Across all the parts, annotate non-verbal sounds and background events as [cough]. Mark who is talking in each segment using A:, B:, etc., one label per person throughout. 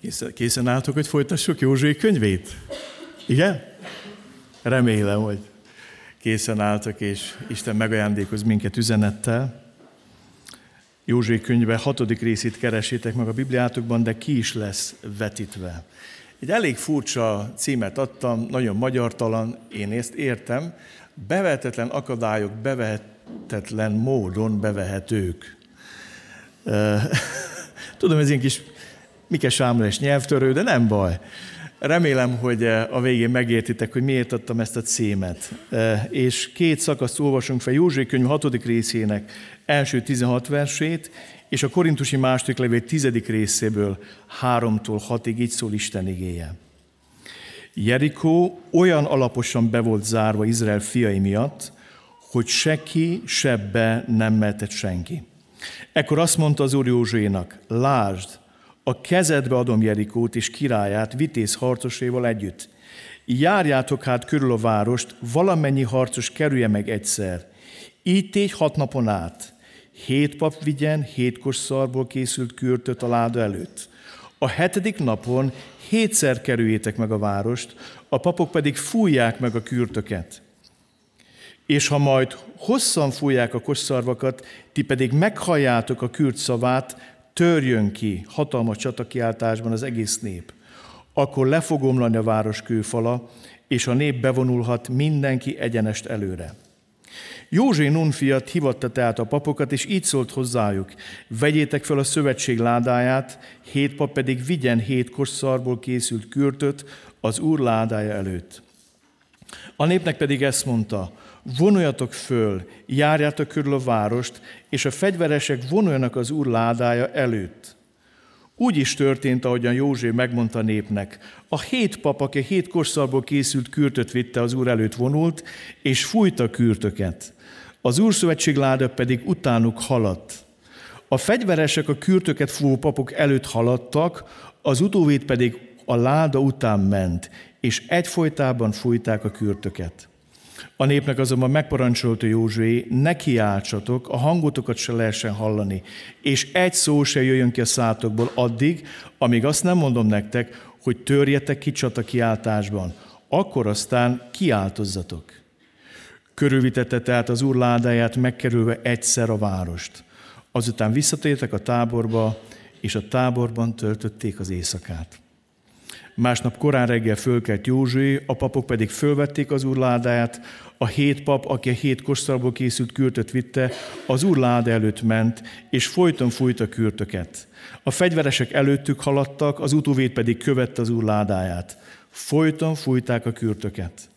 A: Készen, készen álltok, hogy folytassuk Józsué könyvét? Igen? Remélem, hogy készen álltak, és Isten megajándékoz minket üzenettel. Józsué könyve hatodik részét keresitek meg a Bibliátokban, de ki is lesz vetítve. Egy elég furcsa címet adtam, nagyon magyartalan, én ezt értem. Bevehetetlen akadályok bevehetetlen módon bevehetők. [laughs] Tudom, ez ilyen kis Mikes Sámuel nyelvtörő, de nem baj. Remélem, hogy eh, a végén megértitek, hogy miért adtam ezt a címet. Eh, és két szakaszt olvasunk fel József könyv 6. részének első 16 versét, és a korintusi második levél 10. részéből 3-tól 6-ig így szól Isten igéje. Jerikó olyan alaposan be volt zárva Izrael fiai miatt, hogy seki sebbe nem mehetett senki. Ekkor azt mondta az úr Józsuénak, lásd, a kezedbe adom Jerikót és királyát vitéz harcoséval együtt. Járjátok hát körül a várost, valamennyi harcos kerülje meg egyszer. Így tégy hat napon át. Hét pap vigyen hétkos szarból készült kürtöt a láda előtt. A hetedik napon hétszer kerüljétek meg a várost, a papok pedig fújják meg a kürtöket. És ha majd hosszan fújják a kosszarvakat, ti pedig meghalljátok a kürt szavát, törjön ki hatalmas csatakiáltásban az egész nép. Akkor le fog omlani a város kőfala, és a nép bevonulhat mindenki egyenest előre. Józsé Nun fiat hivatta tehát a papokat, és így szólt hozzájuk, vegyétek fel a szövetség ládáját, hét pap pedig vigyen hét kosszarból készült kürtöt az úr ládája előtt. A népnek pedig ezt mondta, vonuljatok föl, járjátok körül a várost, és a fegyveresek vonuljanak az úr ládája előtt. Úgy is történt, ahogyan József megmondta népnek. A hét pap, aki hét korszalból készült kürtöt vitte az úr előtt vonult, és fújta kürtöket. Az úr szövetség láda pedig utánuk haladt. A fegyveresek a kürtöket fúvó papok előtt haladtak, az utóvét pedig a láda után ment, és egyfolytában fújták a kürtöket. A népnek azonban megparancsolta Józsué, ne kiáltsatok, a hangotokat se lehessen hallani, és egy szó se jöjjön ki a szátokból addig, amíg azt nem mondom nektek, hogy törjetek ki csata kiáltásban, akkor aztán kiáltozzatok. Körülvitette tehát az úr ládáját, megkerülve egyszer a várost. Azután visszatértek a táborba, és a táborban töltötték az éjszakát. Másnap korán reggel fölkelt Józsué, a papok pedig fölvették az úr ládáját, a hét pap, aki a hét kosztalból készült kürtöt vitte, az úr láda előtt ment, és folyton fújta kürtöket. A fegyveresek előttük haladtak, az utóvét pedig követte az úr ládáját. Folyton fújták a kürtöket.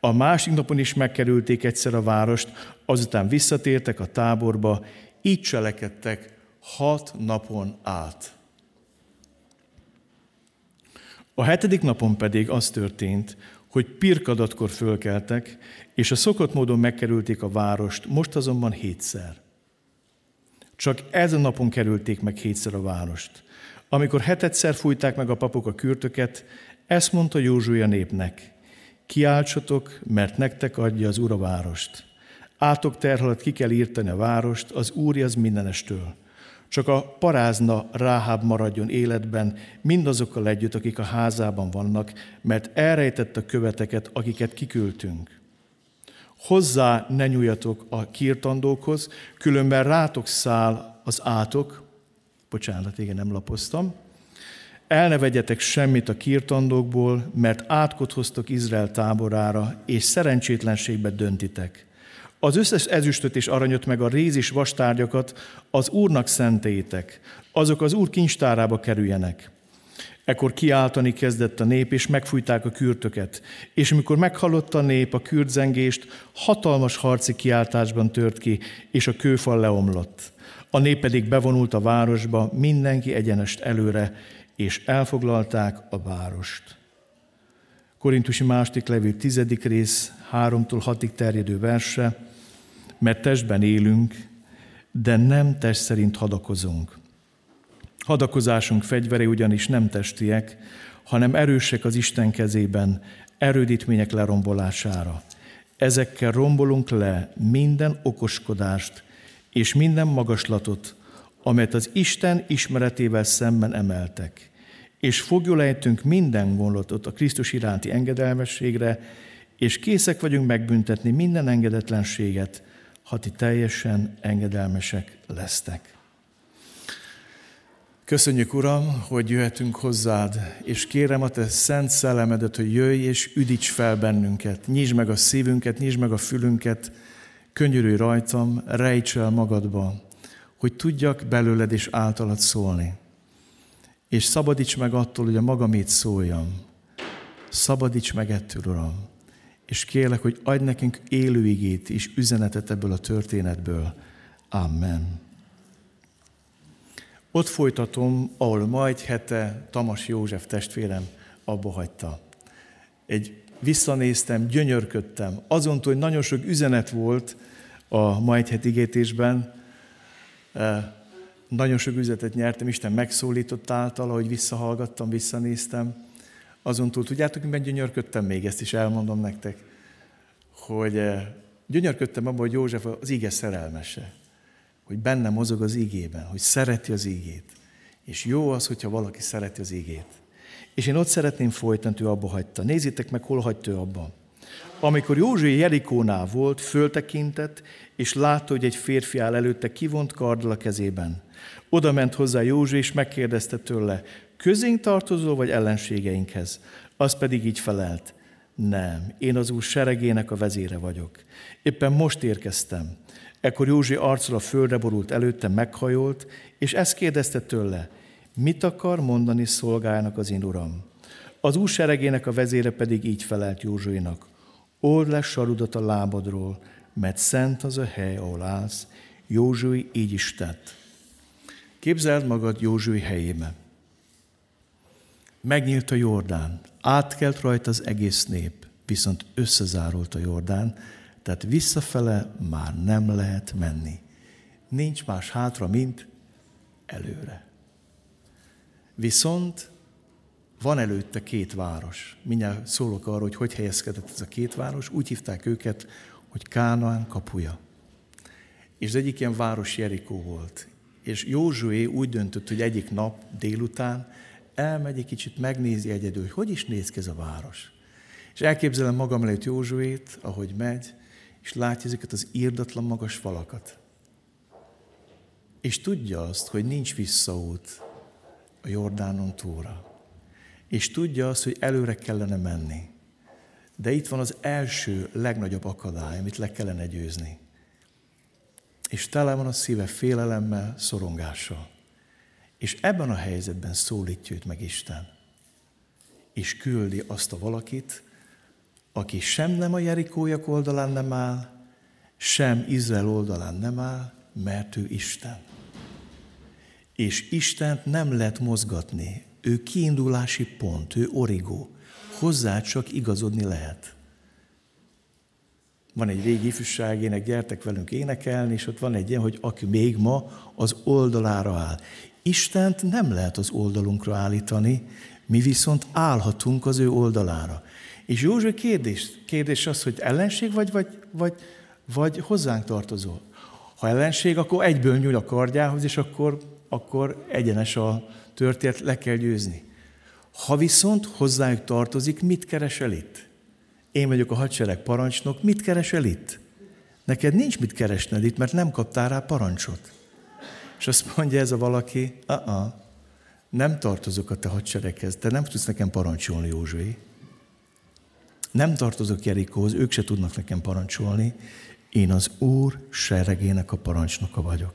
A: A másik napon is megkerülték egyszer a várost, azután visszatértek a táborba, így cselekedtek hat napon át. A hetedik napon pedig az történt, hogy pirkadatkor fölkeltek, és a szokott módon megkerülték a várost, most azonban hétszer. Csak ezen napon kerülték meg hétszer a várost. Amikor hetedszer fújták meg a papok a kürtöket, ezt mondta Józsué a népnek, kiáltsatok, mert nektek adja az Úr a várost. Átok terhalat ki kell írtani a várost, az Úr az mindenestől. Csak a parázna Ráháb maradjon életben mindazokkal együtt, akik a házában vannak, mert elrejtett a követeket, akiket kiküldtünk. Hozzá ne nyújjatok a kirtandókhoz, különben rátok száll az átok, bocsánat, igen, nem lapoztam, el ne vegyetek semmit a kirtandókból, mert átkot hoztok Izrael táborára, és szerencsétlenségbe döntitek. Az összes ezüstöt és aranyot, meg a réz és vastárgyakat az Úrnak szentélyétek, azok az Úr kincstárába kerüljenek. Ekkor kiáltani kezdett a nép, és megfújták a kürtöket. És amikor meghallotta a nép a kürtzengést, hatalmas harci kiáltásban tört ki, és a kőfal leomlott. A nép pedig bevonult a városba, mindenki egyenest előre, és elfoglalták a várost. Korintusi második levő tizedik rész, háromtól hatig terjedő verse, mert testben élünk, de nem test szerint hadakozunk. Hadakozásunk fegyvere ugyanis nem testiek, hanem erősek az Isten kezében, erődítmények lerombolására. Ezekkel rombolunk le minden okoskodást és minden magaslatot, amelyet az Isten ismeretével szemben emeltek, és fogjulejtünk minden gondolatot a Krisztus iránti engedelmességre, és készek vagyunk megbüntetni minden engedetlenséget, ha ti teljesen engedelmesek lesztek. Köszönjük, Uram, hogy jöhetünk hozzád, és kérem a Te szent szellemedet, hogy jöjj és üdíts fel bennünket. Nyisd meg a szívünket, nyisd meg a fülünket, könyörülj rajtam, rejts el magadba, hogy tudjak belőled és általad szólni. És szabadíts meg attól, hogy a magamét szóljam. Szabadíts meg ettől, Uram. És kérlek, hogy adj nekünk élőigét és üzenetet ebből a történetből. Amen. Ott folytatom, ahol majd hete Tamas József testvérem abba hagyta. Egy visszanéztem, gyönyörködtem. Azon hogy nagyon sok üzenet volt a majd het igétésben, eh, nagyon sok üzenetet nyertem, Isten megszólított által, ahogy visszahallgattam, visszanéztem. Azon túl, tudjátok, miben gyönyörködtem még, ezt is elmondom nektek, hogy eh, gyönyörködtem abban, hogy József az ige szerelmese hogy benne mozog az igében, hogy szereti az igét. És jó az, hogyha valaki szereti az igét. És én ott szeretném folytatni, ő abba hagyta. Nézzétek meg, hol hagyta ő abba. Amikor Józsué Jerikónál volt, föltekintett, és látta, hogy egy férfi áll előtte kivont karddal a kezében. Oda ment hozzá Józsué, és megkérdezte tőle, közénk tartozó vagy ellenségeinkhez? Az pedig így felelt, nem, én az úr seregének a vezére vagyok. Éppen most érkeztem. Ekkor Józsi arccal a földre borult előtte, meghajolt, és ezt kérdezte tőle, mit akar mondani szolgájának az én uram? Az úr seregének a vezére pedig így felelt Józsuinak, old le sarudat a lábadról, mert szent az a hely, ahol állsz. Józsui így is tett. Képzeld magad Józsui helyébe. Megnyílt a Jordán, átkelt rajta az egész nép, viszont összezárult a Jordán, tehát visszafele már nem lehet menni. Nincs más hátra, mint előre. Viszont van előtte két város. Mindjárt szólok arról, hogy hogy helyezkedett ez a két város. Úgy hívták őket, hogy Kánaán kapuja. És az egyik ilyen város Jerikó volt. És Józsué úgy döntött, hogy egyik nap délután elmegy egy kicsit, megnézi egyedül, hogy hogy is néz ki ez a város. És elképzelem magam előtt Józsuét, ahogy megy, és látja ezeket az írdatlan magas falakat. És tudja azt, hogy nincs visszaút a Jordánon túlra. És tudja azt, hogy előre kellene menni. De itt van az első legnagyobb akadály, amit le kellene győzni. És tele van a szíve félelemmel, szorongással. És ebben a helyzetben szólítja őt meg Isten. És küldi azt a valakit, aki sem nem a Jerikójak oldalán nem áll, sem Izrael oldalán nem áll, mert ő Isten. És Istent nem lehet mozgatni. Ő kiindulási pont, ő origó. Hozzá csak igazodni lehet. Van egy régi ifjúságének, gyertek velünk énekelni, és ott van egy ilyen, hogy aki még ma az oldalára áll. Istent nem lehet az oldalunkra állítani, mi viszont állhatunk az ő oldalára. És József kérdés, kérdés az, hogy ellenség vagy, vagy, vagy, vagy hozzánk tartozó. Ha ellenség, akkor egyből nyúl a kardjához, és akkor, akkor egyenes a történet, le kell győzni. Ha viszont hozzájuk tartozik, mit keresel itt? Én vagyok a hadsereg parancsnok, mit keresel itt? Neked nincs mit keresned itt, mert nem kaptál rá parancsot. És azt mondja ez a valaki, uh-uh, nem tartozok a te hadsereghez, te nem tudsz nekem parancsolni, Józsué. Nem tartozok Jerikóhoz, ők se tudnak nekem parancsolni. Én az Úr seregének a parancsnoka vagyok.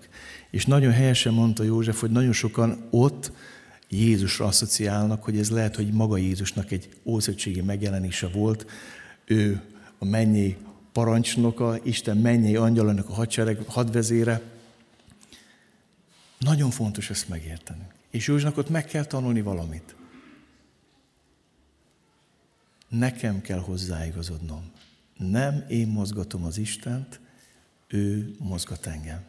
A: És nagyon helyesen mondta József, hogy nagyon sokan ott Jézusra asszociálnak, hogy ez lehet, hogy maga Jézusnak egy ószövetségi megjelenése volt. Ő a mennyi parancsnoka, Isten mennyi angyalának a hadsereg hadvezére. Nagyon fontos ezt megérteni. És Józsnak ott meg kell tanulni valamit. Nekem kell hozzáigazodnom. Nem én mozgatom az Istent, ő mozgat engem.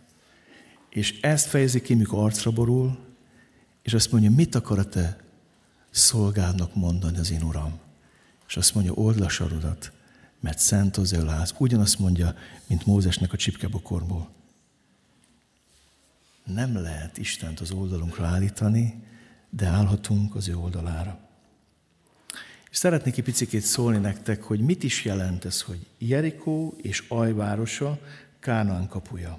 A: És ezt fejezi ki, mikor arcra borul, és azt mondja, mit akar a te szolgádnak mondani az én Uram? És azt mondja, old le sarodat, mert szent az ő láz. Ugyanazt mondja, mint Mózesnek a csipkebokorból. Nem lehet Istent az oldalunkra állítani, de állhatunk az ő oldalára. És szeretnék egy picit szólni nektek, hogy mit is jelent ez, hogy Jerikó és Ajvárosa Kánaán kapuja.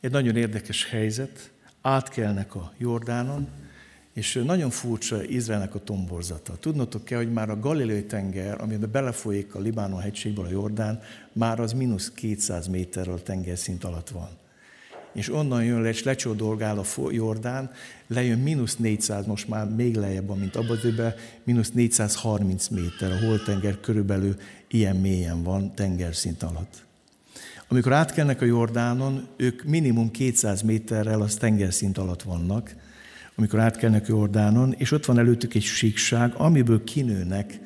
A: Egy nagyon érdekes helyzet, átkelnek a Jordánon, és nagyon furcsa Izraelnek a tomborzata. Tudnotok kell, hogy már a Galileai tenger, amiben belefolyik a Libánon hegységből a Jordán, már az mínusz 200 méterről tengerszint alatt van. És onnan jön le, és lecsodolgál a Jordán, lejön mínusz 400, most már még lejjebb mint abban időben, mínusz 430 méter, a holtenger körülbelül ilyen mélyen van tengerszint alatt. Amikor átkelnek a Jordánon, ők minimum 200 méterrel az tengerszint alatt vannak, amikor átkelnek Jordánon, és ott van előttük egy síkság, amiből kinőnek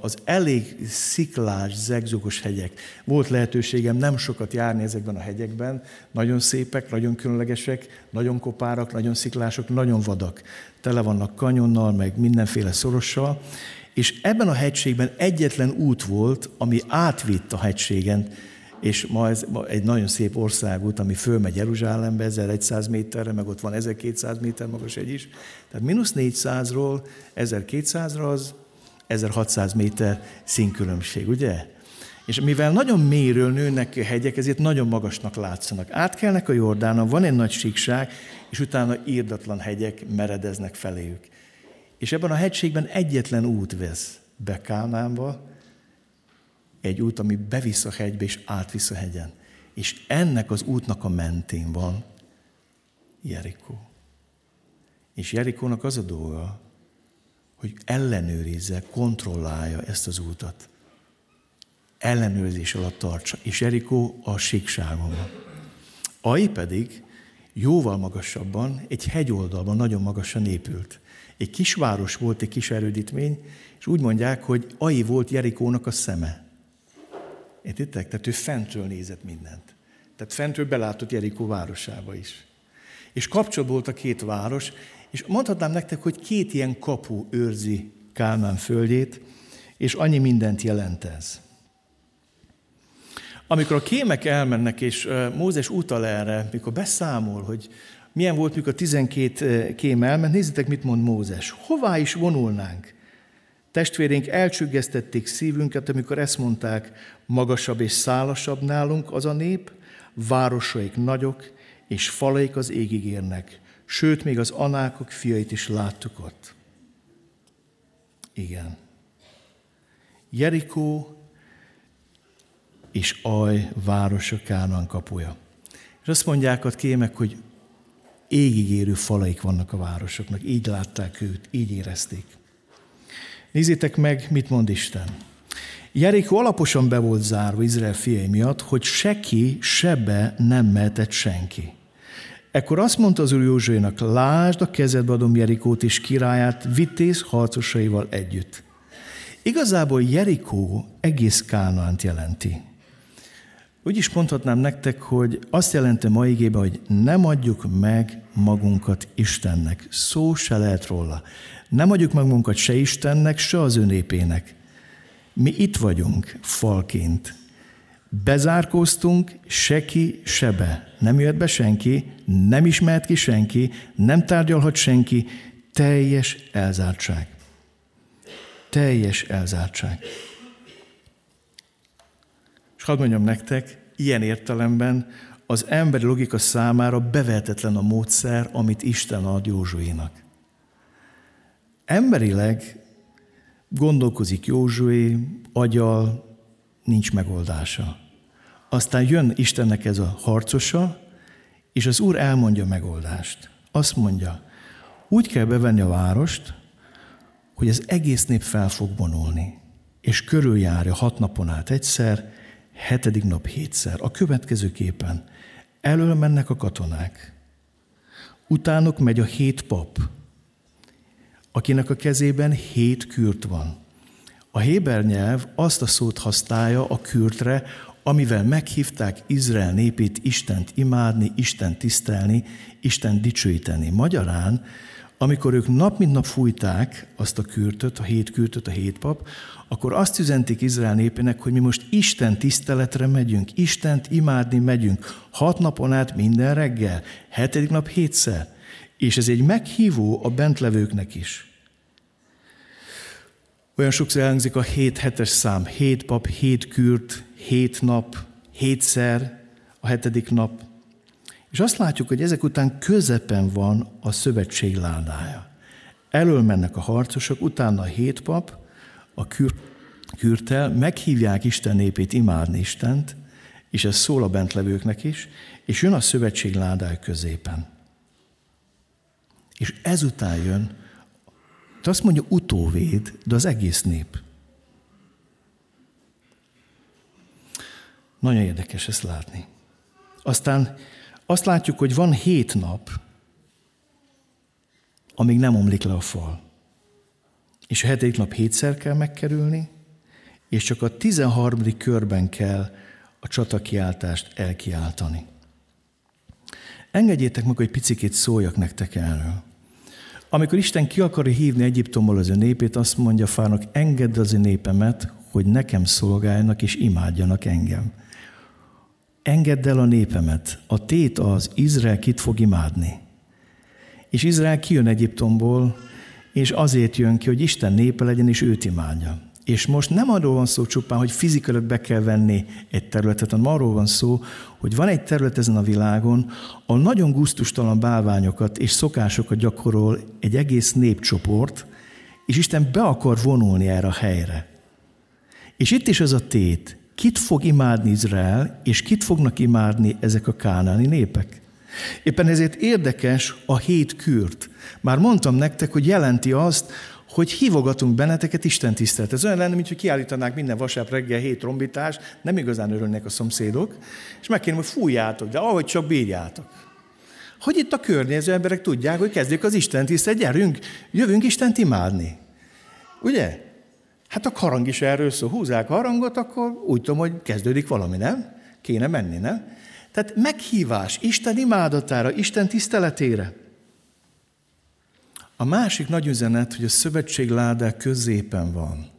A: az elég sziklás, zegzugos hegyek. Volt lehetőségem nem sokat járni ezekben a hegyekben, nagyon szépek, nagyon különlegesek, nagyon kopárak, nagyon sziklások, nagyon vadak. Tele vannak kanyonnal, meg mindenféle szorossal, és ebben a hegységben egyetlen út volt, ami átvitt a hegységen, és ma ez egy nagyon szép országút, ami fölmegy Jeruzsálembe 1100 méterre, meg ott van 1200 méter magas egy is. Tehát mínusz 400-ról 1200-ra az 1600 méter színkülönbség, ugye? És mivel nagyon mélyről nőnek hegyek, ezért nagyon magasnak látszanak. Átkelnek a Jordánon, van egy nagy síkság, és utána írdatlan hegyek meredeznek feléjük. És ebben a hegységben egyetlen út vesz be Kánánba, egy út, ami bevisz a hegybe és átvisz a hegyen. És ennek az útnak a mentén van Jerikó. És Jerikónak az a dolga, hogy ellenőrizze, kontrollálja ezt az útat. Ellenőrzés alatt tartsa. És Jerikó a síkságon van. Ai pedig jóval magasabban, egy hegyoldalban nagyon magasan épült. Egy kisváros volt, egy kis erődítmény, és úgy mondják, hogy Ai volt Jerikónak a szeme. Értitek? Tehát ő fentről nézett mindent. Tehát fentről belátott Jerikó városába is. És kapcsolat volt a két város, és mondhatnám nektek, hogy két ilyen kapu őrzi Kálmán földjét, és annyi mindent jelent ez. Amikor a kémek elmennek, és Mózes utal erre, mikor beszámol, hogy milyen volt, mikor a 12 kém elment, nézzétek, mit mond Mózes. Hová is vonulnánk? Testvérénk elcsüggesztették szívünket, amikor ezt mondták, magasabb és szálasabb nálunk az a nép, városaik nagyok, és falaik az égig érnek. Sőt, még az anákok fiait is láttuk ott. Igen. Jerikó és Aj városa Kánan kapuja. És azt mondják a kémek, hogy égig érő falaik vannak a városoknak. Így látták őt, így érezték. Nézzétek meg, mit mond Isten. Jerikó alaposan be volt zárva Izrael fiai miatt, hogy se ki, be nem mehetett senki. Ekkor azt mondta az úr Józsuénak, lásd, a kezedbe adom Jerikót és királyát vitéz harcosaival együtt. Igazából Jerikó egész Kánaánt jelenti. Úgy is mondhatnám nektek, hogy azt jelenti ma igében, hogy nem adjuk meg magunkat Istennek. Szó se lehet róla. Nem adjuk meg magunkat se Istennek, se az ő népének. Mi itt vagyunk falként. Bezárkóztunk, se ki, se be. Nem jött be senki, nem ismert ki senki, nem tárgyalhat senki. Teljes elzártság. Teljes elzártság. És hadd mondjam nektek, ilyen értelemben az emberi logika számára bevehetetlen a módszer, amit Isten ad Józsuénak. Emberileg gondolkozik Józsué, agyal, nincs megoldása. Aztán jön Istennek ez a harcosa, és az Úr elmondja a megoldást. Azt mondja, úgy kell bevenni a várost, hogy az egész nép fel fog vonulni, és körüljárja hat napon át egyszer, hetedik nap hétszer. A következő képen elől mennek a katonák, utánuk megy a hét pap, akinek a kezében hét kürt van. A héber nyelv azt a szót használja a kürtre, amivel meghívták Izrael népét Istent imádni, Isten tisztelni, Isten dicsőíteni. Magyarán, amikor ők nap mint nap fújták azt a kürtöt, a hét kürtöt, a hét pap, akkor azt üzentik Izrael népének, hogy mi most Isten tiszteletre megyünk, Istent imádni megyünk, hat napon át minden reggel, hetedik nap hétszer. És ez egy meghívó a bentlevőknek is. Olyan sokszor elhangzik a hét hetes szám, hét pap, hét kürt, hét nap, hétszer, a hetedik nap. És azt látjuk, hogy ezek után közepen van a szövetség ládája. Elől mennek a harcosok, utána a hét pap, a kürt, kürtel, meghívják Isten népét imádni Istent, és ez szól a bentlevőknek is, és jön a szövetség ládája középen. És ezután jön, de azt mondja utóvéd, de az egész nép. Nagyon érdekes ezt látni. Aztán azt látjuk, hogy van hét nap, amíg nem omlik le a fal. És a hetedik nap hétszer kell megkerülni, és csak a tizenharmadik körben kell a csatakiáltást elkiáltani. Engedjétek meg, hogy picikét szóljak nektek erről. Amikor Isten ki akarja hívni Egyiptomból az ő népét, azt mondja Fának, engedd az ő népemet, hogy nekem szolgáljanak és imádjanak engem. Engedd el a népemet. A tét az, Izrael kit fog imádni. És Izrael kijön Egyiptomból, és azért jön ki, hogy Isten népe legyen, és őt imádja. És most nem arról van szó csupán, hogy fizikailag be kell venni egy területet, hanem arról van szó, hogy van egy terület ezen a világon, ahol nagyon gusztustalan bálványokat és szokásokat gyakorol egy egész népcsoport, és Isten be akar vonulni erre a helyre. És itt is az a tét, kit fog imádni Izrael, és kit fognak imádni ezek a kánáni népek. Éppen ezért érdekes a hét kürt. Már mondtam nektek, hogy jelenti azt, hogy hívogatunk benneteket Isten tisztelet. Ez olyan lenne, mint hogy kiállítanák minden vasárnap reggel hét trombitást, nem igazán örülnek a szomszédok, és megkérném, hogy fújjátok, de ahogy csak bírjátok. Hogy itt a környező emberek tudják, hogy kezdjük az Isten tisztelet, gyerünk, jövünk Istent imádni. Ugye? Hát a harang is erről szól. Húzzák a harangot, akkor úgy tudom, hogy kezdődik valami, nem? Kéne menni, nem? Tehát meghívás Isten imádatára, Isten tiszteletére. A másik nagy üzenet, hogy a szövetség ládák középen van.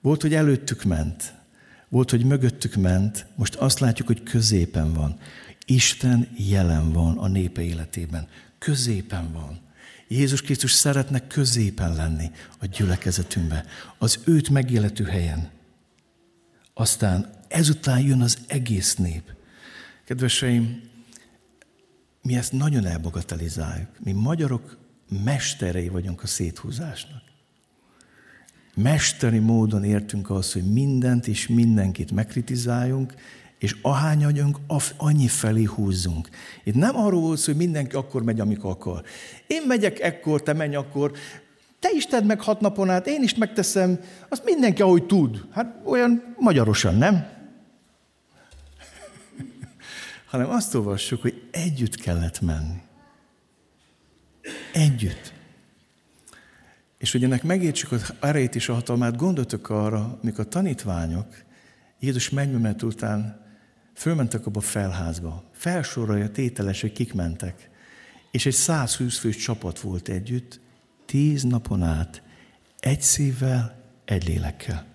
A: Volt, hogy előttük ment, volt, hogy mögöttük ment, most azt látjuk, hogy középen van. Isten jelen van a népe életében. Középen van. Jézus Krisztus szeretne középen lenni a gyülekezetünkbe, az őt megéletű helyen. Aztán ezután jön az egész nép. Kedveseim, mi ezt nagyon elbogatelizáljuk. Mi magyarok mesterei vagyunk a széthúzásnak. Mesteri módon értünk ahhoz, hogy mindent és mindenkit megkritizáljunk, és ahány vagyunk, annyi felé húzzunk. Itt nem arról volt hogy mindenki akkor megy, amikor akar. Én megyek ekkor, te menj akkor, te is tedd meg hat napon át, én is megteszem, azt mindenki, ahogy tud. Hát olyan magyarosan, nem? [laughs] Hanem azt olvassuk, hogy együtt kellett menni. Együtt. És hogy ennek megértsük az erejét és a hatalmát, gondoltok arra, mikor a tanítványok Jézus megnyomet után fölmentek abba a felházba. Felsorolja tételes, hogy kik mentek. És egy 120 fős csapat volt együtt, tíz napon át, egy szívvel, egy lélekkel.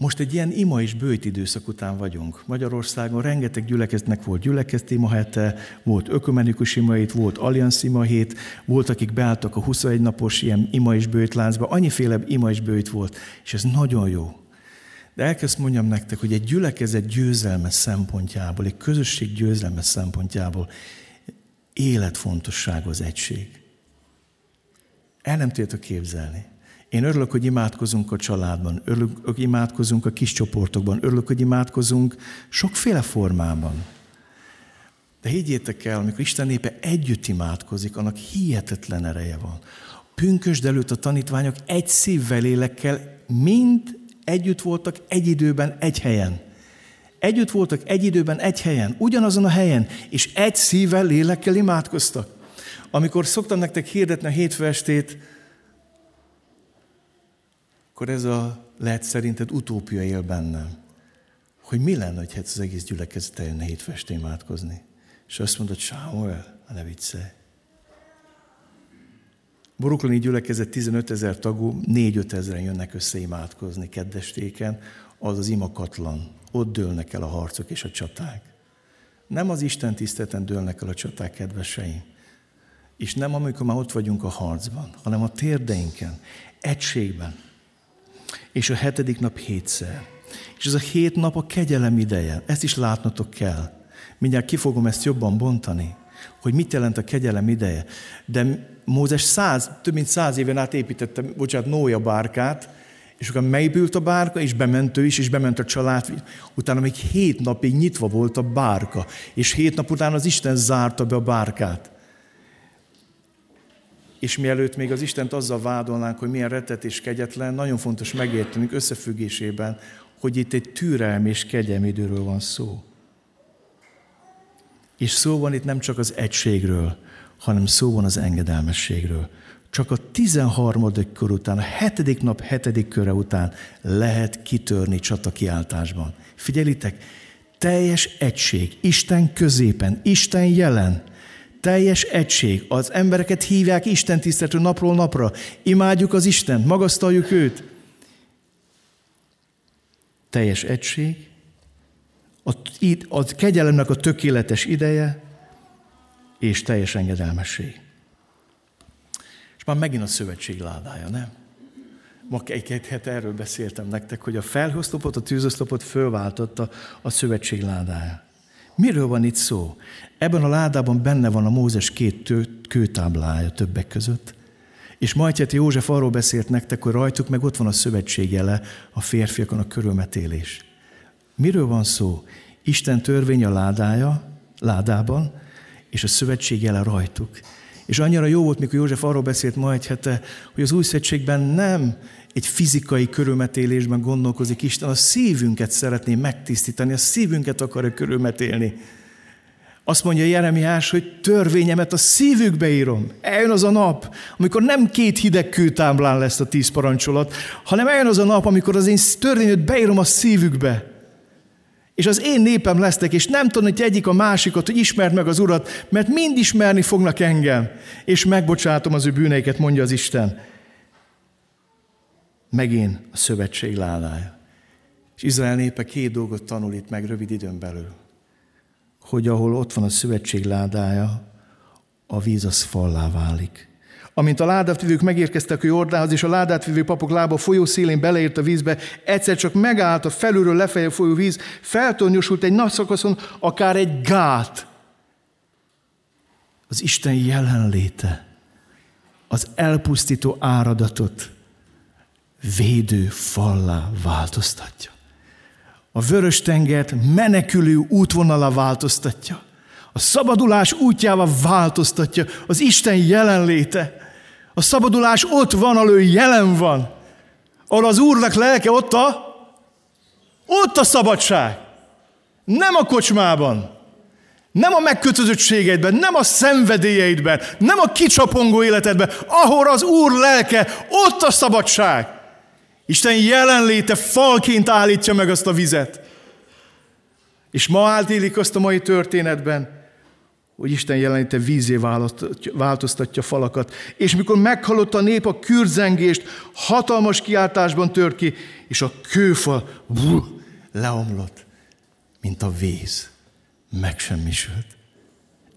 A: Most egy ilyen ima és bőjt időszak után vagyunk. Magyarországon rengeteg gyülekeztnek volt gyülekezti hete, volt ökumenikus imait, volt alliansz ima hét, volt, akik beálltak a 21 napos ilyen ima és bőjt láncba, annyiféle ima és bőjt volt, és ez nagyon jó. De elkezd mondjam nektek, hogy egy gyülekezet győzelme szempontjából, egy közösség győzelme szempontjából életfontosság az egység. El nem tudjátok képzelni. Én örülök, hogy imádkozunk a családban, örülök, hogy imádkozunk a kis csoportokban, örülök, hogy imádkozunk sokféle formában. De higgyétek el, amikor Isten népe együtt imádkozik, annak hihetetlen ereje van. Pünkösd előtt a tanítványok egy szívvel lélekkel mind együtt voltak egy időben, egy helyen. Együtt voltak egy időben, egy helyen, ugyanazon a helyen, és egy szívvel, lélekkel imádkoztak. Amikor szoktam nektek hirdetni a hétfő estét, akkor ez a lehet szerinted utópia él bennem. Hogy mi lenne, hogy az egész gyülekezet eljönne hétfest imádkozni. És azt mondod, Sámuel, ne viccelj. Boruklani gyülekezet 15 ezer tagú, 4-5 ezeren jönnek össze imádkozni keddestéken, az az imakatlan. Ott dőlnek el a harcok és a csaták. Nem az Isten tiszteleten dőlnek el a csaták, kedveseim. És nem amikor már ott vagyunk a harcban, hanem a térdeinken, egységben. És a hetedik nap hétszer. És ez a hét nap a kegyelem ideje. Ezt is látnotok kell. Mindjárt ki fogom ezt jobban bontani, hogy mit jelent a kegyelem ideje. De Mózes száz, több mint száz éven át építette, bocsánat, Nója bárkát, és akkor megépült a bárka, és bement ő is, és bement a család. Utána még hét napig nyitva volt a bárka, és hét nap után az Isten zárta be a bárkát. És mielőtt még az Istent azzal vádolnánk, hogy milyen rettet és kegyetlen, nagyon fontos megértenünk összefüggésében, hogy itt egy türelmi és kegyelmi időről van szó. És szó van itt nem csak az egységről, hanem szó van az engedelmességről. Csak a 13. kör után, a hetedik nap hetedik köre után lehet kitörni csata kiáltásban. Figyelitek, teljes egység, Isten középen, Isten jelen, teljes egység. Az embereket hívják Isten tisztelető napról napra. Imádjuk az Istent, magasztaljuk őt. Teljes egység, a, a kegyelemnek a tökéletes ideje, és teljes engedelmesség. És már megint a szövetség ládája, nem? Ma egy-két hete erről beszéltem nektek, hogy a felhőszlopot, a tűzoszlopot fölváltotta a szövetség ládája. Miről van itt szó? Ebben a ládában benne van a Mózes két kőtáblája többek között. És Majtját József arról beszélt nektek, hogy rajtuk meg ott van a szövetség jele, a férfiakon a körülmetélés. Miről van szó? Isten törvény a ládája, ládában, és a szövetség jele rajtuk. És annyira jó volt, mikor József arról beszélt ma egy hete, hogy az új szövetségben nem egy fizikai körülmetélésben gondolkozik Isten, a szívünket szeretné megtisztítani, a szívünket akarja körülmetélni. Azt mondja Jeremiás, hogy törvényemet a szívükbe írom. Eljön az a nap, amikor nem két hideg kőtáblán lesz a tíz parancsolat, hanem eljön az a nap, amikor az én törvényet beírom a szívükbe és az én népem lesztek, és nem hogy egyik a másikat, hogy ismerd meg az Urat, mert mind ismerni fognak engem, és megbocsátom az ő bűneiket, mondja az Isten. Megint a szövetség ládája. És Izrael népe két dolgot tanul itt meg rövid időn belül. Hogy ahol ott van a szövetség ládája, a víz az fallá válik. Amint a ládátvivők megérkeztek a Jordánhoz, és a ládátvivő papok lába folyó szélén beleért a vízbe, egyszer csak megállt a felülről lefelé folyó víz, feltornyosult egy nagy szakaszon, akár egy gát. Az Isten jelenléte, az elpusztító áradatot védő fallá változtatja. A vörös tengert menekülő útvonalá változtatja. A szabadulás útjával változtatja az Isten jelenléte. A szabadulás ott van, ahol ő jelen van. Ahol az Úrnak lelke ott a, ott a szabadság. Nem a kocsmában, nem a megkötözöttségeidben, nem a szenvedélyeidben, nem a kicsapongó életedben, ahol az Úr lelke, ott a szabadság. Isten jelenléte falként állítja meg azt a vizet. És ma átélik azt a mai történetben, hogy Isten jelenléte vízé változtatja falakat. És mikor meghallott a nép a kürzengést, hatalmas kiáltásban tört ki, és a kőfal bú, leomlott, mint a víz. Megsemmisült.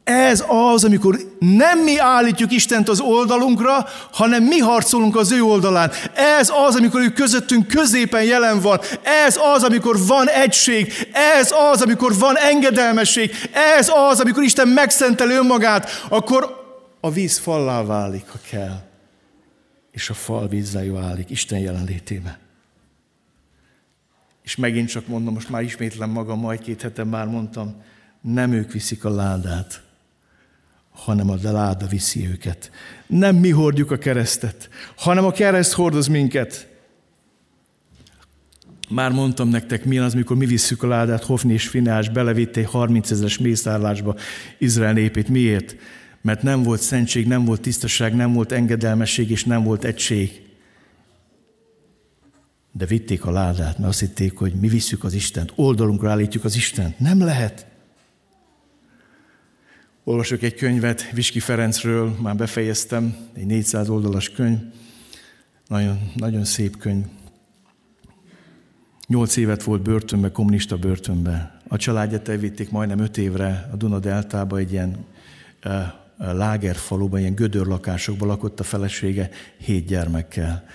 A: Ez az, amikor nem mi állítjuk Istent az oldalunkra, hanem mi harcolunk az ő oldalán. Ez az, amikor ő közöttünk középen jelen van. Ez az, amikor van egység. Ez az, amikor van engedelmesség. Ez az, amikor Isten megszenteli önmagát, akkor a víz fallá válik, ha kell. És a fal vízzel válik Isten jelenlétében. És megint csak mondom, most már ismétlem magam, majd két hete már mondtam, nem ők viszik a ládát, hanem a láda viszi őket. Nem mi hordjuk a keresztet, hanem a kereszt hordoz minket. Már mondtam nektek, milyen az, mikor mi visszük a ládát, Hofni és Finás belevitték 30 ezeres mészárlásba Izrael népét. Miért? Mert nem volt szentség, nem volt tisztaság, nem volt engedelmesség, és nem volt egység. De vitték a ládát, mert azt hitték, hogy mi visszük az Istent, oldalunkra állítjuk az Istent. Nem lehet. Olvasok egy könyvet Viski Ferencről, már befejeztem, egy 400 oldalas könyv, nagyon, nagyon szép könyv. Nyolc évet volt börtönbe, kommunista börtönbe. a családját elvitték majdnem öt évre a Duna deltába egy ilyen lágerfaluban, ilyen gödörlakásokban lakott a felesége hét gyermekkel.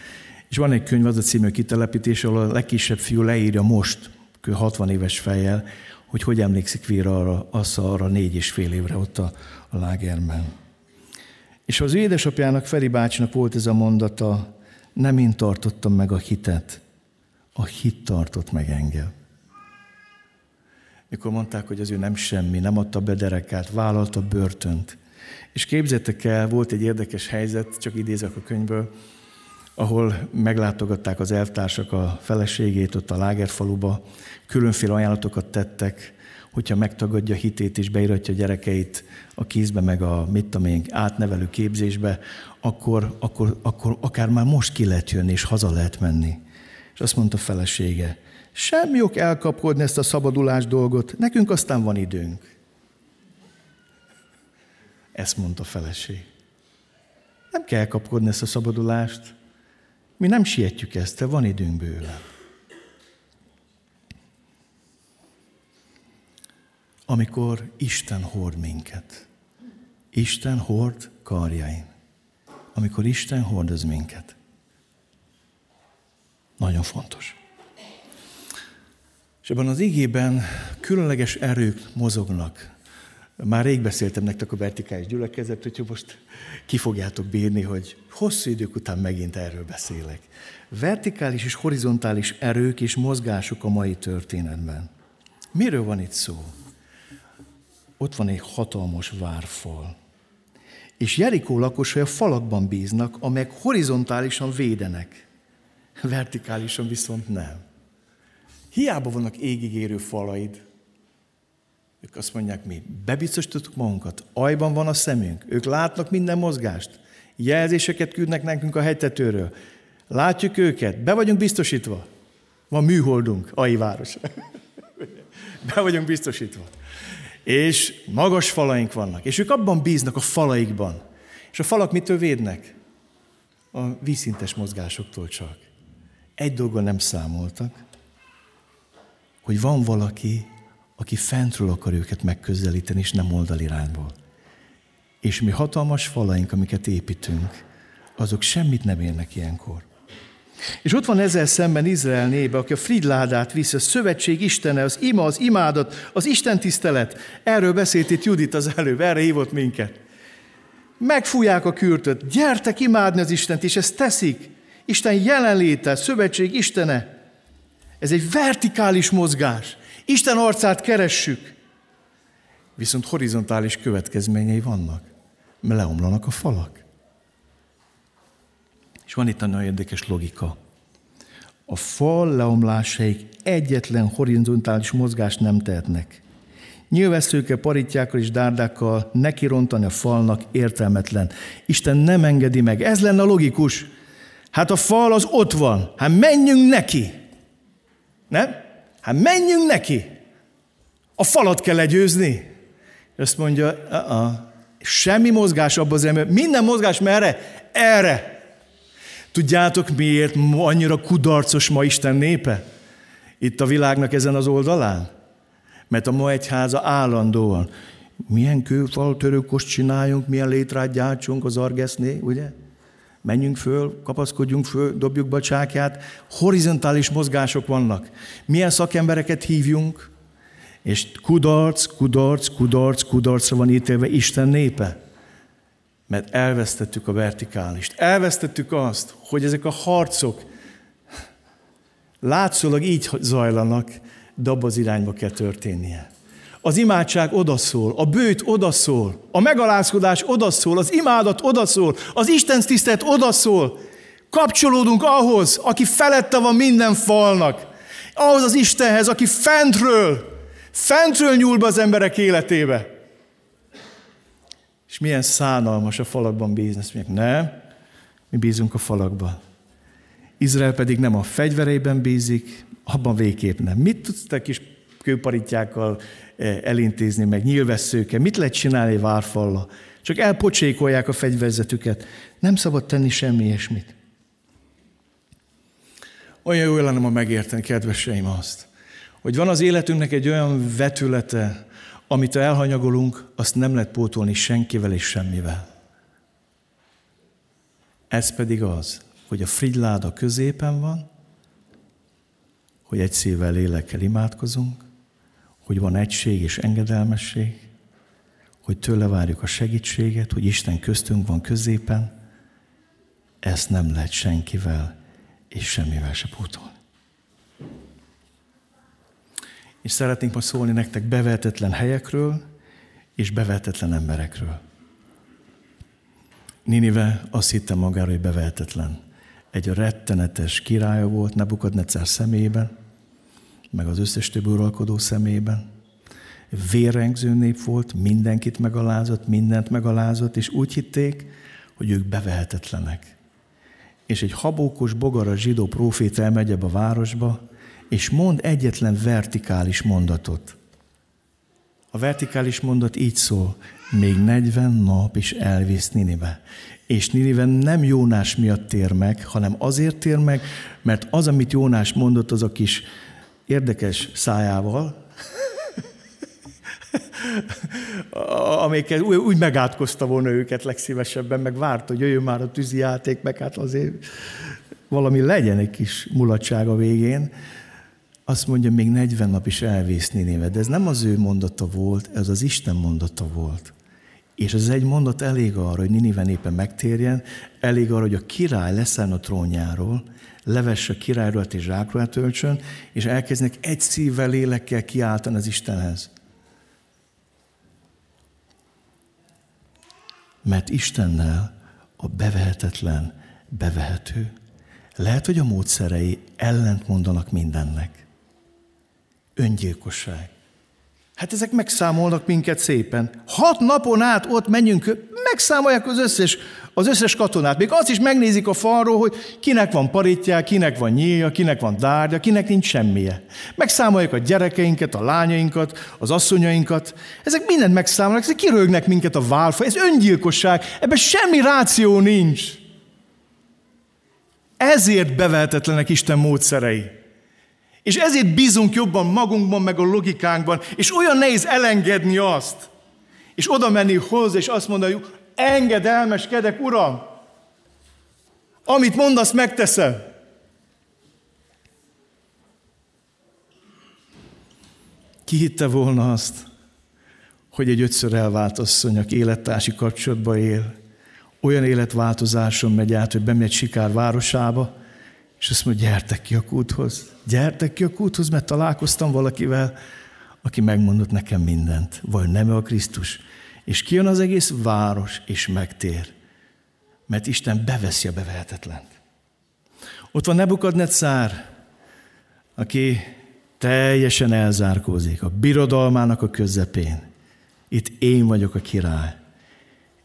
A: És van egy könyv, az a című kitelepítés, ahol a legkisebb fiú leírja most, 60 éves fejjel, hogy hogy emlékszik Víra arra, az arra négy és fél évre ott a, a lágerben. És az ő édesapjának, Feri bácsinak volt ez a mondata, nem én tartottam meg a hitet, a hit tartott meg engem. Mikor mondták, hogy az ő nem semmi, nem adta be derekát, vállalta börtönt. És képzettek el, volt egy érdekes helyzet, csak idézek a könyvből, ahol meglátogatták az elvtársak a feleségét ott a lágerfaluba, különféle ajánlatokat tettek, hogyha megtagadja hitét és beiratja gyerekeit a kézbe, meg a mit tudom én, átnevelő képzésbe, akkor, akkor, akkor akár már most ki lehet jönni, és haza lehet menni. És azt mondta a felesége, semmi ok elkapkodni ezt a szabadulás dolgot, nekünk aztán van időnk. Ezt mondta a feleség. Nem kell kapkodni ezt a szabadulást. Mi nem sietjük ezt, de van időnk bőle. Amikor Isten hord minket. Isten hord karjain. Amikor Isten hordoz minket. Nagyon fontos. És ebben az igében különleges erők mozognak. Már rég beszéltem nektek a vertikális gyülekezet, úgyhogy most ki fogjátok bírni, hogy hosszú idők után megint erről beszélek. Vertikális és horizontális erők és mozgások a mai történetben. Miről van itt szó? Ott van egy hatalmas várfal. És Jerikó lakosai a falakban bíznak, amelyek horizontálisan védenek. Vertikálisan viszont nem. Hiába vannak égig érő falaid. Ők azt mondják, mi bebiztosítottuk magunkat, ajban van a szemünk, ők látnak minden mozgást, jelzéseket küldnek nekünk a hegytetőről. Látjuk őket, be vagyunk biztosítva. Van műholdunk, Ai város. [laughs] be vagyunk biztosítva. És magas falaink vannak, és ők abban bíznak a falaikban. És a falak mitől védnek? A vízszintes mozgásoktól csak. Egy dolgon nem számoltak, hogy van valaki, aki fentről akar őket megközelíteni, és nem oldalirányból. És mi hatalmas falaink, amiket építünk, azok semmit nem érnek ilyenkor. És ott van ezzel szemben Izrael népe, aki a fridládát viszi, a szövetség istene, az ima, az imádat, az Isten tisztelet. Erről beszélt itt Judit az előbb, erre hívott minket. Megfújják a kürtöt, gyertek imádni az Istent, és ezt teszik. Isten jelenléte, szövetség istene. Ez egy vertikális mozgás. Isten arcát keressük. Viszont horizontális következményei vannak, mert leomlanak a falak. És van itt egy nagyon érdekes logika. A fal leomlásaik egyetlen horizontális mozgást nem tehetnek. Nyilvesszőkkel, paritjákkal és dárdákkal neki rontani a falnak értelmetlen. Isten nem engedi meg. Ez lenne a logikus. Hát a fal az ott van. Hát menjünk neki. Nem? Hát menjünk neki. A falat kell legyőzni. Azt mondja, uh-uh. semmi mozgás abban az ember. Minden mozgás merre? Erre. Tudjátok miért annyira kudarcos ma Isten népe? Itt a világnak ezen az oldalán? Mert a ma egyháza állandóan milyen kőfal csináljunk, milyen létrát gyártsunk az argeszné, ugye? Menjünk föl, kapaszkodjunk föl, dobjuk be a csákját. Horizontális mozgások vannak. Milyen szakembereket hívjunk? És kudarc, kudarc, kudarc, kudarcra van ítélve Isten népe. Mert elvesztettük a vertikálist. Elvesztettük azt, hogy ezek a harcok látszólag így zajlanak, de abba az irányba kell történnie. Az imádság odaszól, a bőt odaszól, a megalázkodás odaszól, az imádat odaszól, az Isten tisztelet odaszól. Kapcsolódunk ahhoz, aki felette van minden falnak. Ahhoz az Istenhez, aki fentről, fentről nyúl be az emberek életébe. És milyen szánalmas a falakban bízni. Azt mondják, nem, mi bízunk a falakban. Izrael pedig nem a fegyvereiben bízik, abban végképp nem. Mit tudsz te kis kőparitjákkal elintézni, meg nyilvesszőke? Mit lehet csinálni várfalla? Csak elpocsékolják a fegyverzetüket. Nem szabad tenni semmi ilyesmit. Olyan jó lenne ma megérteni, kedveseim, azt, hogy van az életünknek egy olyan vetülete, amit elhanyagolunk, azt nem lehet pótolni senkivel és semmivel. Ez pedig az, hogy a frigyláda középen van, hogy egy szívvel, lélekkel imádkozunk, hogy van egység és engedelmesség, hogy tőle várjuk a segítséget, hogy Isten köztünk van középen, ezt nem lehet senkivel és semmivel se pótolni. És szeretnénk most szólni nektek bevetetlen helyekről és bevetetlen emberekről. Ninive azt hitte magára, hogy bevehetetlen. Egy rettenetes királya volt Nebukadnecár szemében, meg az összes több uralkodó szemében. Vérengző nép volt, mindenkit megalázott, mindent megalázott, és úgy hitték, hogy ők bevehetetlenek. És egy habókos, bogara zsidó próféta elmegy a városba, és mond egyetlen vertikális mondatot. A vertikális mondat így szól, még 40 nap is elvisz Ninive. És Ninive nem Jónás miatt tér meg, hanem azért tér meg, mert az, amit Jónás mondott, az a kis érdekes szájával, amiket úgy, megátkozta volna őket legszívesebben, meg várt, hogy jöjjön már a tűzi játék, meg hát azért valami legyen egy kis mulatság a végén. Azt mondja, még 40 nap is elvész Ninéve, de ez nem az ő mondata volt, ez az Isten mondata volt. És ez egy mondat elég arra, hogy Ninive népe megtérjen, elég arra, hogy a király leszállna a trónjáról, levesse a királyruhat és zsákruhát öltsön, és elkezdnek egy szívvel, lélekkel kiáltani az Istenhez. Mert Istennel a bevehetetlen bevehető. Lehet, hogy a módszerei ellent mondanak mindennek. Öngyilkosság. Hát ezek megszámolnak minket szépen. Hat napon át ott menjünk, megszámolják az összes, az összes katonát. Még azt is megnézik a falról, hogy kinek van paritja, kinek van nyílja, kinek van dárgya, kinek nincs semmije. Megszámolják a gyerekeinket, a lányainkat, az asszonyainkat. Ezek mindent megszámolnak, ezek kirögnek minket a válfa. Ez öngyilkosság, ebben semmi ráció nincs. Ezért bevehetetlenek Isten módszerei. És ezért bízunk jobban magunkban, meg a logikánkban, és olyan nehéz elengedni azt, és oda menni hozzá, és azt mondani, engedelmeskedek, Uram, amit mondasz, megteszem. Ki hitte volna azt, hogy egy ötször elvált asszony, aki élettársi kapcsolatba él, olyan életváltozáson megy át, hogy bemegy Sikár városába, és azt mondja, gyertek ki a kúthoz, gyertek ki a kúthoz, mert találkoztam valakivel, aki megmondott nekem mindent. Vagy nem a Krisztus. És kijön az egész város, és megtér. Mert Isten beveszi a bevehetetlent. Ott van Nebukadnetszár, aki teljesen elzárkózik a birodalmának a közepén. Itt én vagyok a király.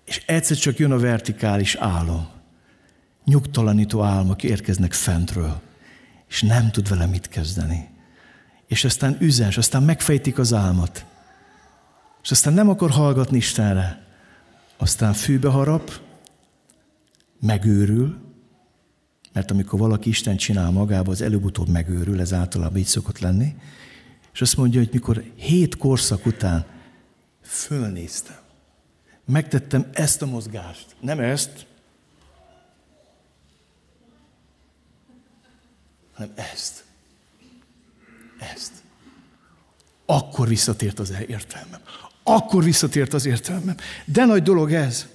A: És egyszer csak jön a vertikális álom nyugtalanító álmok érkeznek fentről, és nem tud vele mit kezdeni. És aztán üzen, aztán megfejtik az álmat. És aztán nem akar hallgatni Istenre. Aztán fűbe harap, megőrül, mert amikor valaki Isten csinál magába, az előbb-utóbb megőrül, ez általában így szokott lenni, és azt mondja, hogy mikor hét korszak után fölnéztem, megtettem ezt a mozgást, nem ezt, hanem ezt. Ezt. Akkor visszatért az értelmem. Akkor visszatért az értelmem. De nagy dolog ez.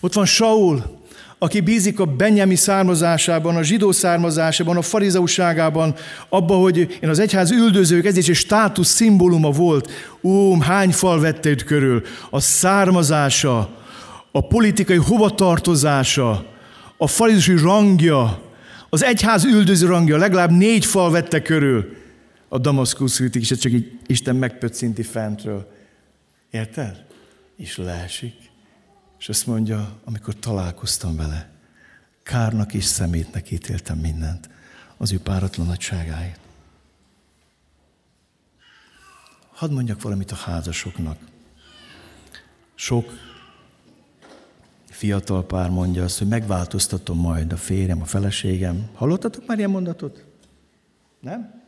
A: Ott van Saul, aki bízik a benyemi származásában, a zsidó származásában, a farizeuságában, abba, hogy én az egyház üldözők, ez is egy státusz szimbóluma volt. Ó, hány fal vette őt körül. A származása, a politikai hovatartozása, a farizeusi rangja, az egyház üldöző rangja, legalább négy fal vette körül a Damaszkusz ütik, és csak így Isten megpöccinti fentről. Érted? És leesik. És azt mondja, amikor találkoztam vele, kárnak és szemétnek ítéltem mindent az ő páratlan nagyságáért. Hadd mondjak valamit a házasoknak. Sok fiatal pár mondja azt, hogy megváltoztatom majd a férjem, a feleségem. Hallottatok már ilyen mondatot? Nem?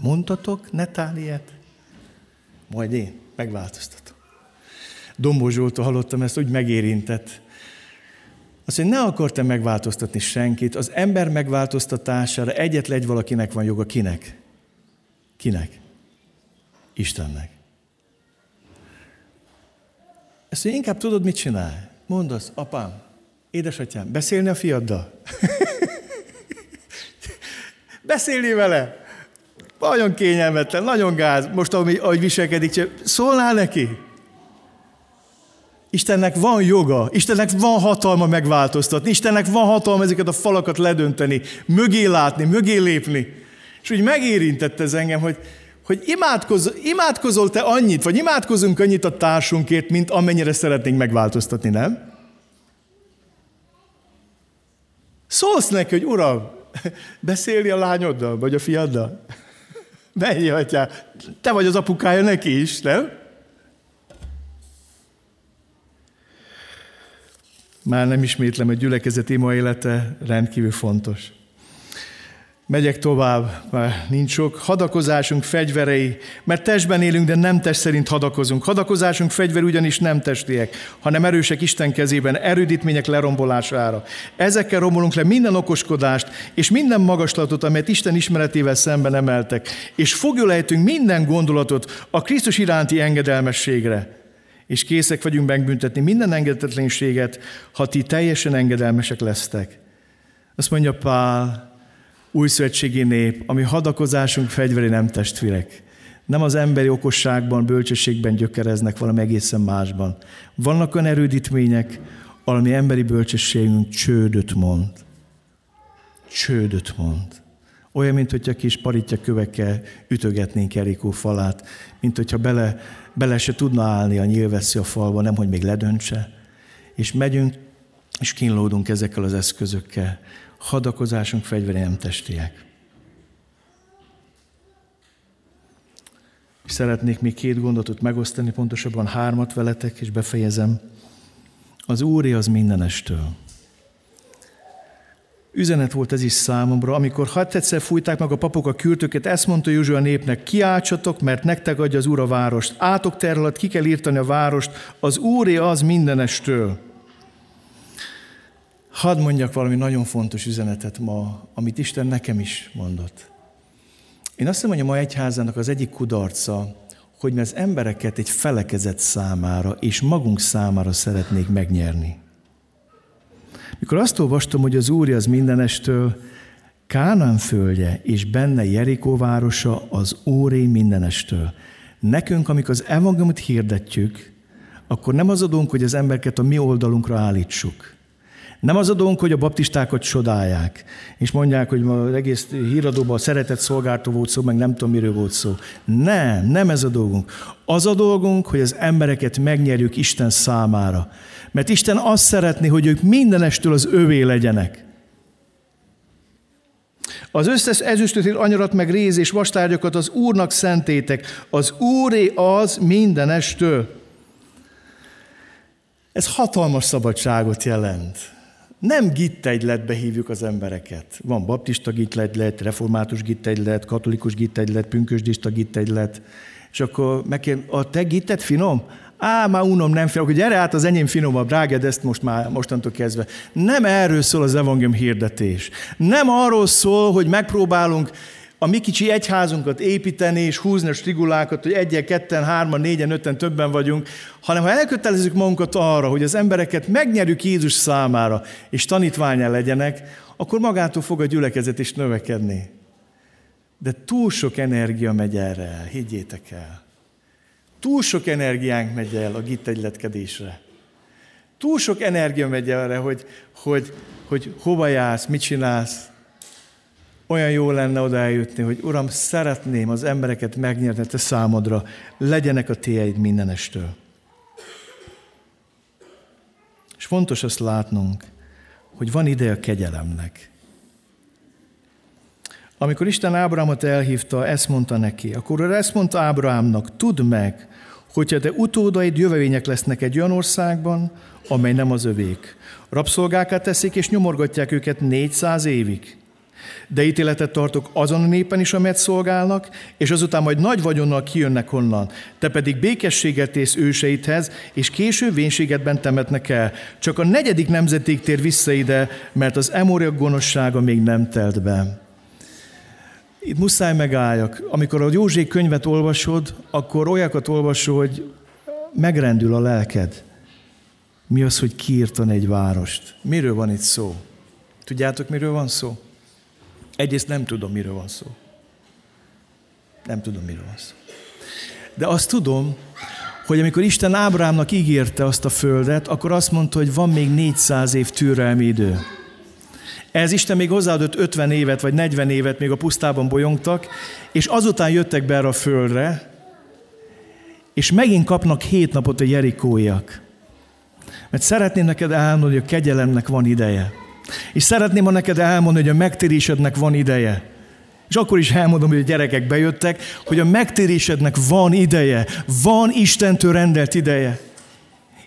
A: Mondtatok netán ilyet? Majd én megváltoztatom. Dombó Zsoltól hallottam ezt, úgy megérintett. Azt mondja, ne akartam megváltoztatni senkit, az ember megváltoztatására egyetlen egy valakinek van joga. Kinek? Kinek? Istennek. Ezt mondja, inkább tudod, mit csinál? Mondd azt, apám, édesatyám, beszélni a fiaddal? [laughs] Beszélni vele? Nagyon kényelmetlen, nagyon gáz, most ahogy viselkedik, szólnál neki? Istennek van joga, Istennek van hatalma megváltoztatni, Istennek van hatalma ezeket a falakat ledönteni, mögé látni, mögé lépni. És úgy megérintett ez engem, hogy, hogy imádkozol, imádkozol te annyit, vagy imádkozunk annyit a társunkért, mint amennyire szeretnénk megváltoztatni, nem? Szólsz neki, hogy uram, beszélni a lányoddal, vagy a fiaddal? [laughs] Menj, atyá, te vagy az apukája neki is, nem? Már nem ismétlem, hogy gyülekezet ima élete rendkívül fontos. Megyek tovább, már nincs sok. Hadakozásunk fegyverei, mert testben élünk, de nem test szerint hadakozunk. Hadakozásunk fegyver ugyanis nem testiek, hanem erősek Isten kezében, erődítmények lerombolására. Ezekkel romolunk le minden okoskodást, és minden magaslatot, amelyet Isten ismeretével szemben emeltek, és fogjulejtünk minden gondolatot a Krisztus iránti engedelmességre és készek vagyunk megbüntetni minden engedetlenséget, ha ti teljesen engedelmesek lesztek. Azt mondja Pál, újszövetségi nép, ami hadakozásunk fegyveri nem testvérek. Nem az emberi okosságban, bölcsességben gyökereznek valami egészen másban. Vannak olyan erődítmények, valami emberi bölcsességünk csődöt mond. Csődöt mond. Olyan, mint hogyha kis paritja kövekkel ütögetnénk Erikó falát, mint hogyha bele, bele se tudna állni a nyilveszi a falba, nem hogy még ledöntse. És megyünk, és kínlódunk ezekkel az eszközökkel. Hadakozásunk fegyvere nem testiek. És szeretnék még két gondotot megosztani, pontosabban hármat veletek, és befejezem. Az Úri az mindenestől. Üzenet volt ez is számomra, amikor hat egyszer fújták meg a papok a kürtöket, ezt mondta József a népnek, kiáltsatok, mert nektek adja az Úr a várost. Átok terület, ki kell írtani a várost, az Úré az mindenestől. Hadd mondjak valami nagyon fontos üzenetet ma, amit Isten nekem is mondott. Én azt hiszem, hogy a ma egyházának az egyik kudarca, hogy mi az embereket egy felekezet számára és magunk számára szeretnék megnyerni. Mikor azt olvastam, hogy az Úr az mindenestől, Kánán földje és benne Jerikó városa az Úré mindenestől. Nekünk, amikor az evangéliumot hirdetjük, akkor nem az adunk, hogy az embereket a mi oldalunkra állítsuk. Nem az a dolgunk, hogy a baptistákat csodálják, és mondják, hogy az egész híradóban szeretett szolgáltó volt szó, meg nem tudom, miről volt szó. Nem, nem ez a dolgunk. Az a dolgunk, hogy az embereket megnyerjük Isten számára. Mert Isten azt szeretné, hogy ők mindenestől az övé legyenek. Az összes ezüstöt, anyarat, meg réz és vastárgyakat az Úrnak szentétek. Az Úré az mindenestől. Ez hatalmas szabadságot jelent. Nem gittegyletbe hívjuk az embereket. Van baptista gittegylet, református gittegylet, katolikus gittegylet, pünkösdista gittegylet. És akkor megkérdem, a te gitted finom? Á, már unom, nem fél, hogy gyere át, az enyém finomabb, dráged ezt most már mostantól kezdve. Nem erről szól az evangélium hirdetés. Nem arról szól, hogy megpróbálunk a mi kicsi egyházunkat építeni és húzni a strigulákat, hogy egyen, ketten, hárman, négyen, öten többen vagyunk, hanem ha elkötelezzük magunkat arra, hogy az embereket megnyerjük Jézus számára, és tanítványá legyenek, akkor magától fog a gyülekezet is növekedni. De túl sok energia megy erre el, higgyétek el. Túl sok energiánk megy el a gittegyletkedésre. Túl sok energia megy erre, hogy, hogy, hogy hova jársz, mit csinálsz, olyan jó lenne oda eljutni, hogy Uram, szeretném az embereket megnyerni te számodra, legyenek a tieid mindenestől. És fontos azt látnunk, hogy van ideje a kegyelemnek. Amikor Isten Ábrahámot elhívta, ezt mondta neki, akkor ezt mondta Ábrahámnak, tudd meg, hogyha te utódaid jövevények lesznek egy olyan országban, amely nem az övék. Rabszolgákat teszik és nyomorgatják őket 400 évig De ítéletet tartok azon a népen is, amelyet szolgálnak, és azután majd nagy vagyonnal kijönnek onnan. Te pedig békességet tész őseidhez, és késő vénségedben temetnek el. Csak a negyedik nemzetig tér vissza ide, mert az emóriak gonoszsága még nem telt be. Itt muszáj megálljak. Amikor a József könyvet olvasod, akkor olyakat olvasod, hogy megrendül a lelked. Mi az, hogy kiírtan egy várost? Miről van itt szó? Tudjátok, miről van szó? Egyrészt nem tudom, miről van szó. Nem tudom, miről van szó. De azt tudom, hogy amikor Isten Ábrámnak ígérte azt a földet, akkor azt mondta, hogy van még 400 év türelmi idő. Ez Isten még hozzáadott 50 évet vagy 40 évet, még a pusztában bolyongtak, és azután jöttek be erre a földre, és megint kapnak hét napot a jerikóiak. Mert szeretném neked elmondani, hogy a kegyelemnek van ideje. És szeretném a neked elmondani, hogy a megtérésednek van ideje. És akkor is elmondom, hogy a gyerekek bejöttek, hogy a megtérésednek van ideje, van Istentől rendelt ideje.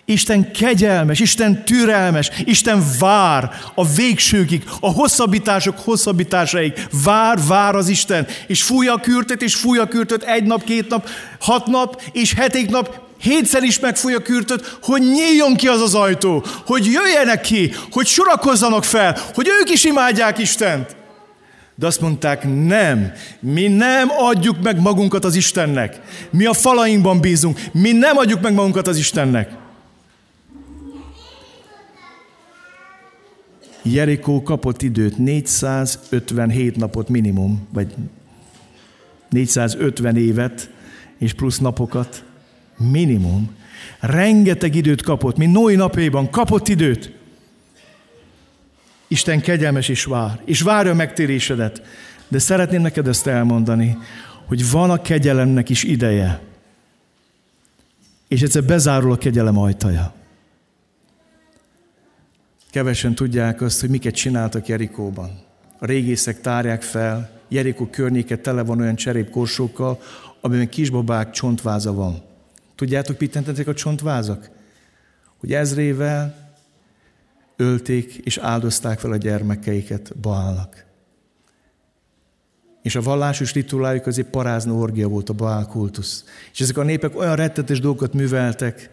A: Isten kegyelmes, Isten türelmes, Isten vár a végsőkig, a hosszabbítások hosszabbításaig. Vár, vár az Isten, és fújja a kürtöt, és fújja a kürtöt egy nap, két nap, hat nap, és heték nap, hétszer is megfújja a kürtöt, hogy nyíljon ki az az ajtó, hogy jöjjenek ki, hogy sorakozzanak fel, hogy ők is imádják Istent. De azt mondták, nem, mi nem adjuk meg magunkat az Istennek. Mi a falainkban bízunk, mi nem adjuk meg magunkat az Istennek. Jerikó kapott időt, 457 napot minimum, vagy 450 évet, és plusz napokat, minimum. Rengeteg időt kapott, mint Noé napjaiban, kapott időt. Isten kegyelmes is vár, és várja a megtérésedet. De szeretném neked ezt elmondani, hogy van a kegyelemnek is ideje. És egyszer bezárul a kegyelem ajtaja. Kevesen tudják azt, hogy miket csináltak Jerikóban. A régészek tárják fel, Jerikó környéke tele van olyan cserépkorsókkal, amiben kisbabák csontváza van. Tudjátok, mit jelentettek a csontvázak? Hogy ezrével ölték és áldozták fel a gyermekeiket Baálnak. És a vallásos rituájuk azért paráznó orgia volt a Baál kultusz. És ezek a népek olyan rettetes dolgokat műveltek,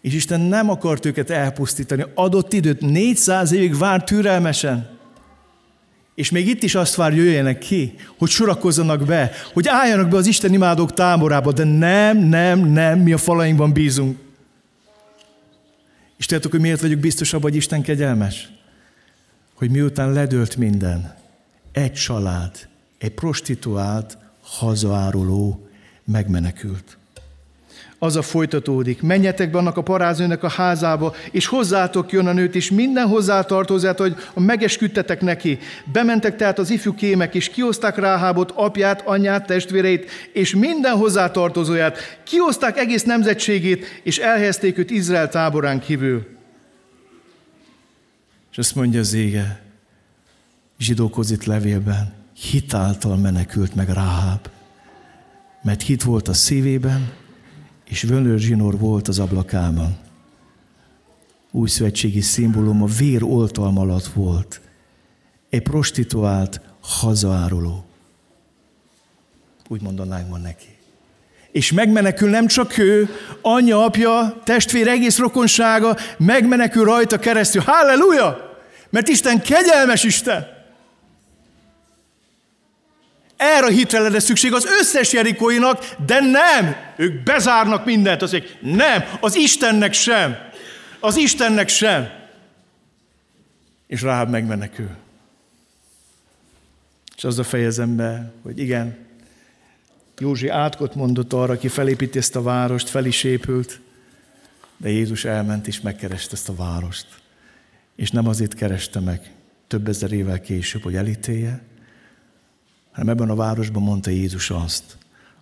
A: és Isten nem akart őket elpusztítani. Adott időt, 400 évig vár türelmesen. És még itt is azt vár, jöjjenek ki, hogy sorakozzanak be, hogy álljanak be az Isten imádók táborába, de nem, nem, nem, mi a falainkban bízunk. És tudjátok, hogy miért vagyunk biztosabb, hogy Isten kegyelmes? Hogy miután ledőlt minden, egy család, egy prostituált, hazaáruló megmenekült az a folytatódik. Menjetek be annak a parázőnek a házába, és hozzátok jön a nőt, és minden hozzátartozát, hogy megesküdtetek neki. Bementek tehát az ifjú kémek, és kioszták Ráhábot, apját, anyját, testvéreit, és minden hozzátartozóját. Kioszták egész nemzetségét, és elhelyezték őt Izrael táborán kívül. És azt mondja az ége, zsidókozit levélben, hitáltal menekült meg Ráháb, mert hit volt a szívében, és völőr zsinór volt az ablakában. Új szövetségi szimbólum a vér oltalma alatt volt. Egy prostituált hazaáruló. Úgy mondanánk ma neki. És megmenekül nem csak ő, anyja, apja, testvér, egész rokonsága, megmenekül rajta keresztül. Halleluja! Mert Isten kegyelmes Isten. Erre a hitre lenne szükség az összes jerikóinak, de nem! Ők bezárnak mindent, azt mondják, nem, az Istennek sem. Az Istennek sem. És Ráháb megmenekül. És az a fejezem be, hogy igen, Józsi átkot mondott arra, aki felépíti ezt a várost, fel is épült, de Jézus elment és megkereste ezt a várost. És nem azért kereste meg több ezer évvel később, hogy elítélje, hanem ebben a városban mondta Jézus azt,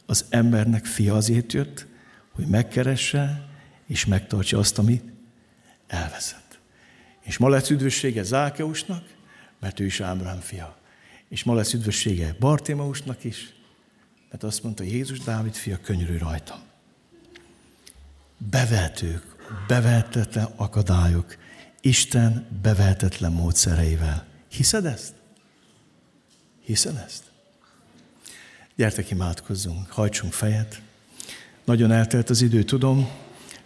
A: az embernek fia azért jött, hogy megkeresse és megtartsa azt, amit elveszett. És ma lesz üdvössége Zákeusnak, mert ő is Ábrám fia. És ma lesz üdvössége Bartémausnak is, mert azt mondta, Jézus Dávid fia, könyörű rajtam. Bevetők, bevehetetlen akadályok, Isten bevehetetlen módszereivel. Hiszed ezt? Hiszel ezt? Gyertek, imádkozzunk, hajtsunk fejet. Nagyon eltelt az idő, tudom,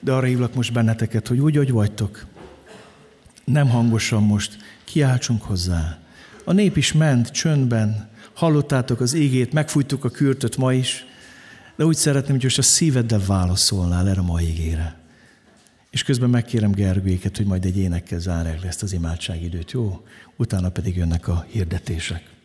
A: de arra hívlak most benneteket, hogy úgy, hogy vagytok, nem hangosan most kiáltsunk hozzá. A nép is ment csöndben, hallottátok az égét, megfújtuk a kürtöt ma is, de úgy szeretném, hogy most a szíveddel válaszolnál erre a mai égére. És közben megkérem Gergőéket, hogy majd egy énekkel zárják le ezt az imádságidőt, jó? Utána pedig jönnek a hirdetések.